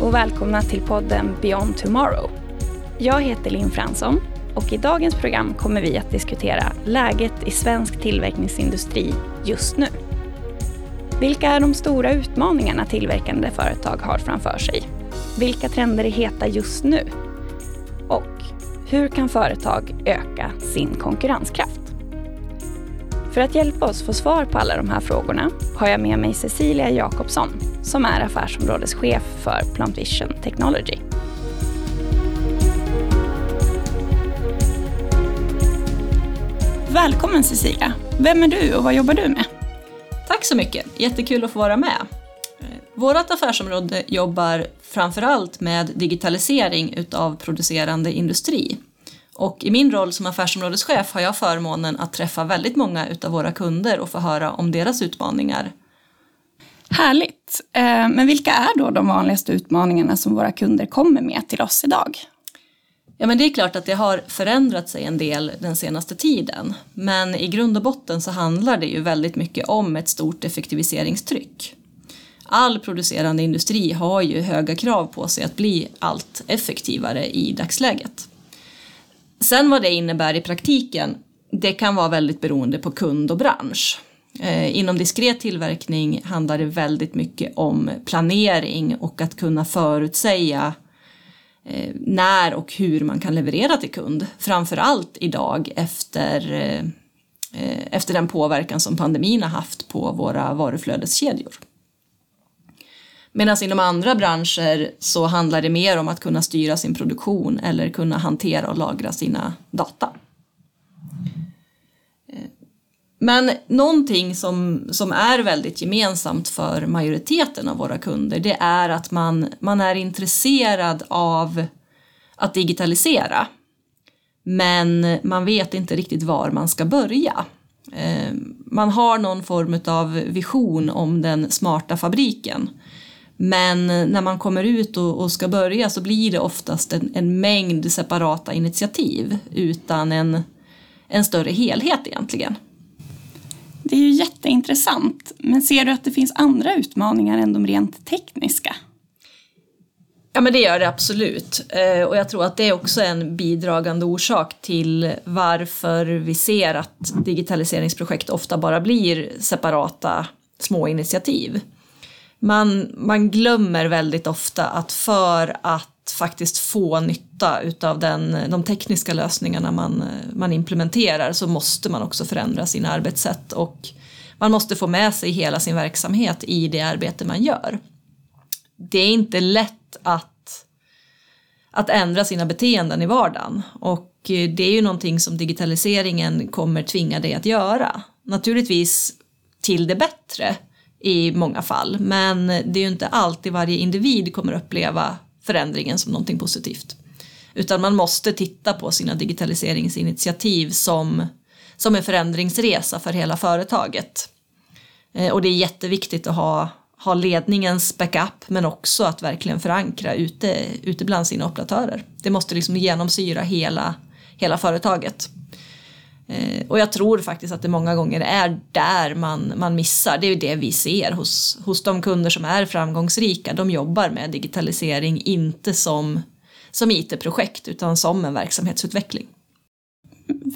och välkomna till podden Beyond Tomorrow. Jag heter Linn Fransson och i dagens program kommer vi att diskutera läget i svensk tillverkningsindustri just nu. Vilka är de stora utmaningarna tillverkande företag har framför sig? Vilka trender är heta just nu? Och hur kan företag öka sin konkurrenskraft? För att hjälpa oss få svar på alla de här frågorna har jag med mig Cecilia Jakobsson som är affärsområdeschef för Plant Vision Technology. Välkommen Cecilia! Vem är du och vad jobbar du med? Tack så mycket, jättekul att få vara med. Vårt affärsområde jobbar framförallt med digitalisering utav producerande industri. Och i min roll som affärsområdeschef har jag förmånen att träffa väldigt många utav våra kunder och få höra om deras utmaningar. Härligt! Eh, men vilka är då de vanligaste utmaningarna som våra kunder kommer med till oss idag? Ja men det är klart att det har förändrat sig en del den senaste tiden. Men i grund och botten så handlar det ju väldigt mycket om ett stort effektiviseringstryck. All producerande industri har ju höga krav på sig att bli allt effektivare i dagsläget. Sen vad det innebär i praktiken, det kan vara väldigt beroende på kund och bransch. Eh, inom diskret tillverkning handlar det väldigt mycket om planering och att kunna förutsäga eh, när och hur man kan leverera till kund. Framförallt idag efter, eh, efter den påverkan som pandemin har haft på våra varuflödeskedjor. Medan inom andra branscher så handlar det mer om att kunna styra sin produktion eller kunna hantera och lagra sina data. Eh, men någonting som, som är väldigt gemensamt för majoriteten av våra kunder det är att man, man är intresserad av att digitalisera. Men man vet inte riktigt var man ska börja. Eh, man har någon form av vision om den smarta fabriken. Men när man kommer ut och, och ska börja så blir det oftast en, en mängd separata initiativ utan en, en större helhet egentligen. Det är ju jätteintressant, men ser du att det finns andra utmaningar än de rent tekniska? Ja men det gör det absolut eh, och jag tror att det är också en bidragande orsak till varför vi ser att digitaliseringsprojekt ofta bara blir separata små initiativ. Man, man glömmer väldigt ofta att för att faktiskt få nytta utav den, de tekniska lösningarna man, man implementerar så måste man också förändra sina arbetssätt och man måste få med sig hela sin verksamhet i det arbete man gör. Det är inte lätt att, att ändra sina beteenden i vardagen och det är ju någonting som digitaliseringen kommer tvinga dig att göra. Naturligtvis till det bättre i många fall men det är ju inte alltid varje individ kommer uppleva förändringen som någonting positivt. Utan man måste titta på sina digitaliseringsinitiativ som, som en förändringsresa för hela företaget. Eh, och det är jätteviktigt att ha, ha ledningens backup men också att verkligen förankra ute, ute bland sina operatörer. Det måste liksom genomsyra hela, hela företaget. Eh, och jag tror faktiskt att det många gånger är där man, man missar. Det är ju det vi ser hos, hos de kunder som är framgångsrika. De jobbar med digitalisering inte som, som IT-projekt utan som en verksamhetsutveckling.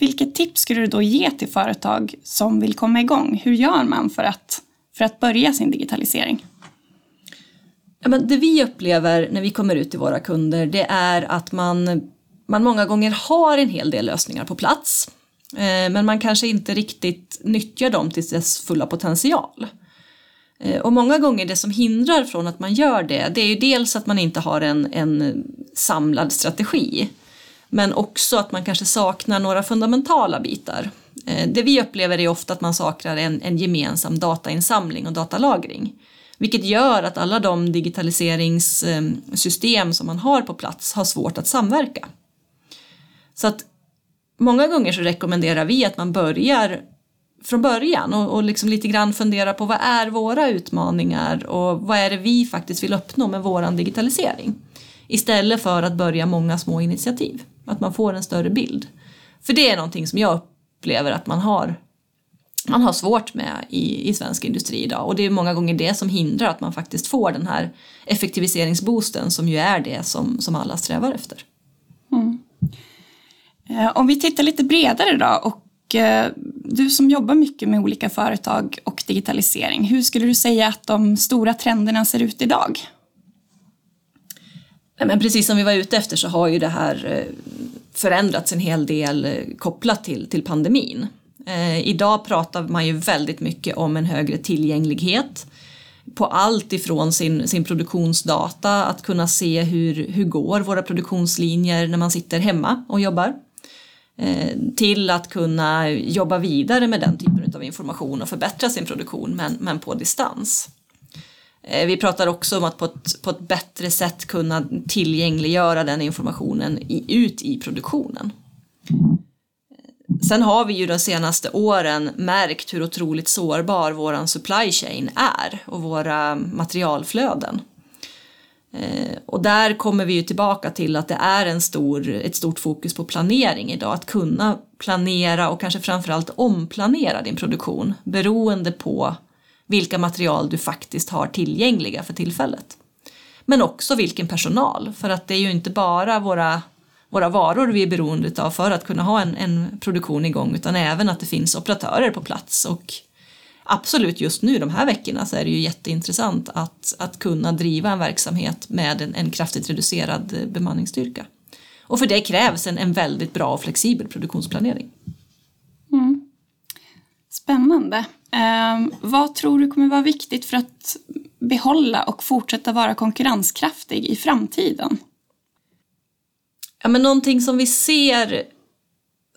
Vilket tips skulle du då ge till företag som vill komma igång? Hur gör man för att, för att börja sin digitalisering? Ja, men det vi upplever när vi kommer ut till våra kunder det är att man, man många gånger har en hel del lösningar på plats Eh, men man kanske inte riktigt nyttjar dem till dess fulla potential. Eh, och många gånger det som hindrar från att man gör det, det är ju dels att man inte har en, en samlad strategi. Men också att man kanske saknar några fundamentala bitar. Eh, det vi upplever är ofta att man saknar en, en gemensam datainsamling och datalagring. Vilket gör att alla de digitaliseringssystem som man har på plats har svårt att samverka. Så att många gånger så rekommenderar vi att man börjar från början och, och liksom lite grann fundera på vad är våra utmaningar och vad är det vi faktiskt vill uppnå med våran digitalisering. Istället för att börja många små initiativ, att man får en större bild. För det är någonting som jag upplever att man har man har svårt med i, i svensk industri idag. Och det är många gånger det som hindrar att man faktiskt får den här effektiviseringsboosten som ju är det som, som alla strävar efter. Eh, om vi tittar lite bredare då och eh, du som jobbar mycket med olika företag och digitalisering, hur skulle du säga att de stora trenderna ser ut idag? Men precis som vi var ute efter så har ju det här eh, förändrats en hel del kopplat till, till pandemin. Idag pratar man ju väldigt mycket om en högre tillgänglighet på allt ifrån sin, sin produktionsdata, att kunna se hur, hur går våra produktionslinjer när man sitter hemma och jobbar Eh, till att kunna jobba vidare med den typen av information och förbättra sin produktion men, men på distans. Eh, vi pratar också om att på ett, på ett bättre sätt kunna tillgängliggöra den informationen i, ut i produktionen. Sen har vi ju de senaste åren märkt hur otroligt sårbar våran supply chain är och våra materialflöden. Eh, och där kommer vi ju tillbaka till att det är en stor, ett stort fokus på planering idag. Att kunna planera och kanske framförallt omplanera din produktion beroende på vilka material du faktiskt har tillgängliga för tillfället. Men också vilken personal, för att det är ju inte bara våra våra varor vi är beroende av för att kunna ha en, en produktion igång utan även att det finns operatörer på plats och absolut just nu de här veckorna så är det ju jätteintressant att, att kunna driva en verksamhet med en, en kraftigt reducerad bemanningsstyrka. Och för det krävs en, en väldigt bra och flexibel produktionsplanering. Mm. Spännande. Eh, vad tror du kommer vara viktigt för att behålla och fortsätta vara konkurrenskraftig i framtiden? ja, men någonting som vi ser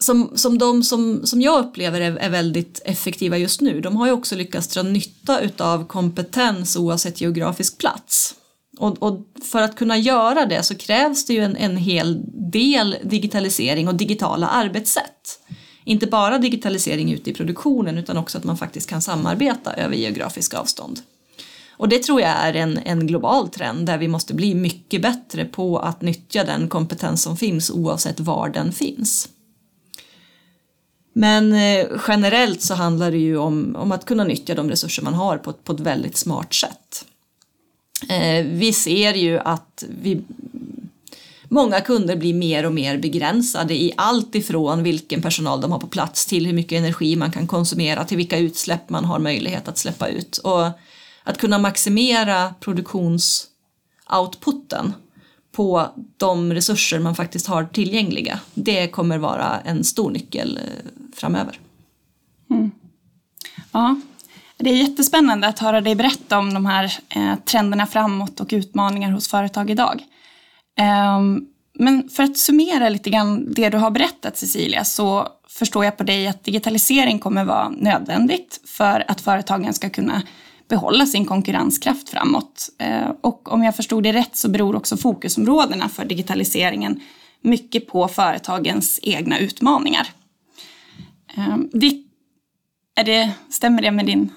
som, som de som, som jag upplever är, är väldigt effektiva just nu, de har ju också lyckats dra nytta utav kompetens oavsett geografisk plats. Och, och, för att kunna göra det så krävs det ju en, en hel del digitalisering och digitala arbetssätt. Inte bara digitalisering ute i produktionen utan också att man faktiskt kan samarbeta över geografiska avstånd. Och det tror jag är en, en global trend där vi måste bli mycket bättre på att nyttja den kompetens som finns oavsett var den finns. Men eh, generellt så handlar det ju om, om att kunna nyttja de resurser man har på ett, på ett väldigt smart sätt. Eh, vi ser ju att vi, många kunder blir mer och mer begränsade i allt ifrån vilken personal de har på plats till hur mycket energi man kan konsumera till vilka utsläpp man har möjlighet att släppa ut. Och att kunna maximera produktionsoutputen på de resurser man faktiskt har tillgängliga. Det kommer vara en stor nyckel eh, framöver. Mm. Ja, det är jättespännande att höra dig berätta om de här eh, trenderna framåt och utmaningar hos företag idag. Ehm, men för att summera lite grann det du har berättat Cecilia så förstår jag på dig att digitalisering kommer vara nödvändigt för att företagen ska kunna behålla sin konkurrenskraft framåt. Eh, och om jag förstod det rätt så beror också fokusområdena för digitaliseringen mycket på företagens egna utmaningar. Eh, det, är det, stämmer det med din?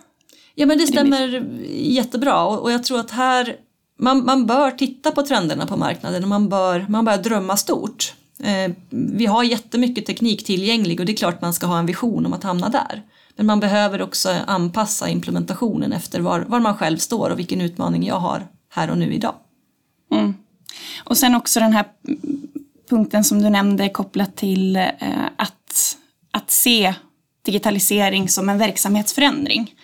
Ja men det stämmer jättebra och, jag tror att här man, man bör titta på trenderna på marknaden och man bör, man bör drömma stort. Eh, vi har jättemycket teknik tillgänglig och det är klart man ska ha en vision om att hamna där. Men man behöver också anpassa implementationen efter var, var man själv står och vilken utmaning jag har här och nu idag. Mm. Och sen också den här punkten som du nämnde kopplat till eh, att, att se digitalisering som en verksamhetsförändring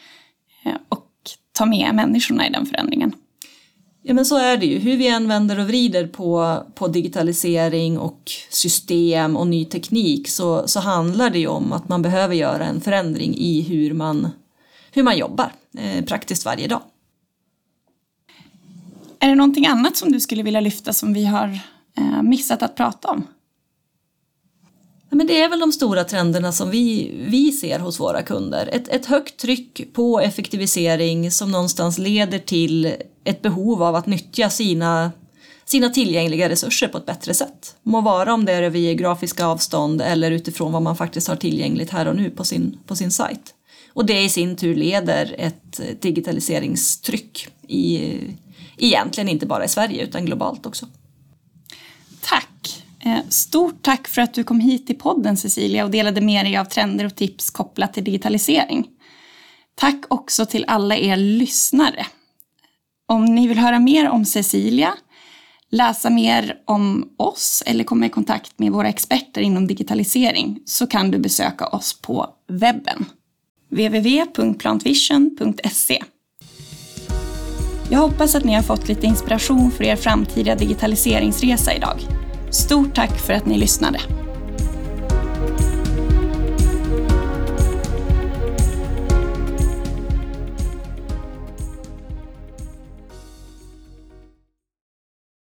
eh, och ta med människorna i den förändringen. Ja men så är det ju, hur vi än vänder och vrider på, på digitalisering och system och ny teknik så, så handlar det ju om att man behöver göra en förändring i hur man, hur man jobbar eh, praktiskt varje dag. Är det någonting annat som du skulle vilja lyfta som vi har eh, missat att prata om? Ja, men det är väl de stora trenderna som vi, vi ser hos våra kunder. Ett, ett högt tryck på effektivisering som någonstans leder till ett behov av att nyttja sina, sina tillgängliga resurser på ett bättre sätt. Må vara om det är över geografiska avstånd eller utifrån vad man faktiskt har tillgängligt här och nu på sin, på sin sajt. Och det i sin tur leder ett digitaliseringstryck i, egentligen inte bara i Sverige utan globalt också. Tack! Eh, stort tack för att du kom hit till podden Cecilia och delade med dig av trender och tips kopplat till digitalisering. Tack också till alla er lyssnare. Om ni vill höra mer om Cecilia, läsa mer om oss eller komma i kontakt med våra experter inom digitalisering så kan du besöka oss på webben. www.plantvision.se Jag hoppas att ni har fått lite inspiration för er framtida digitaliseringsresa idag. Stort tack för att ni lyssnade!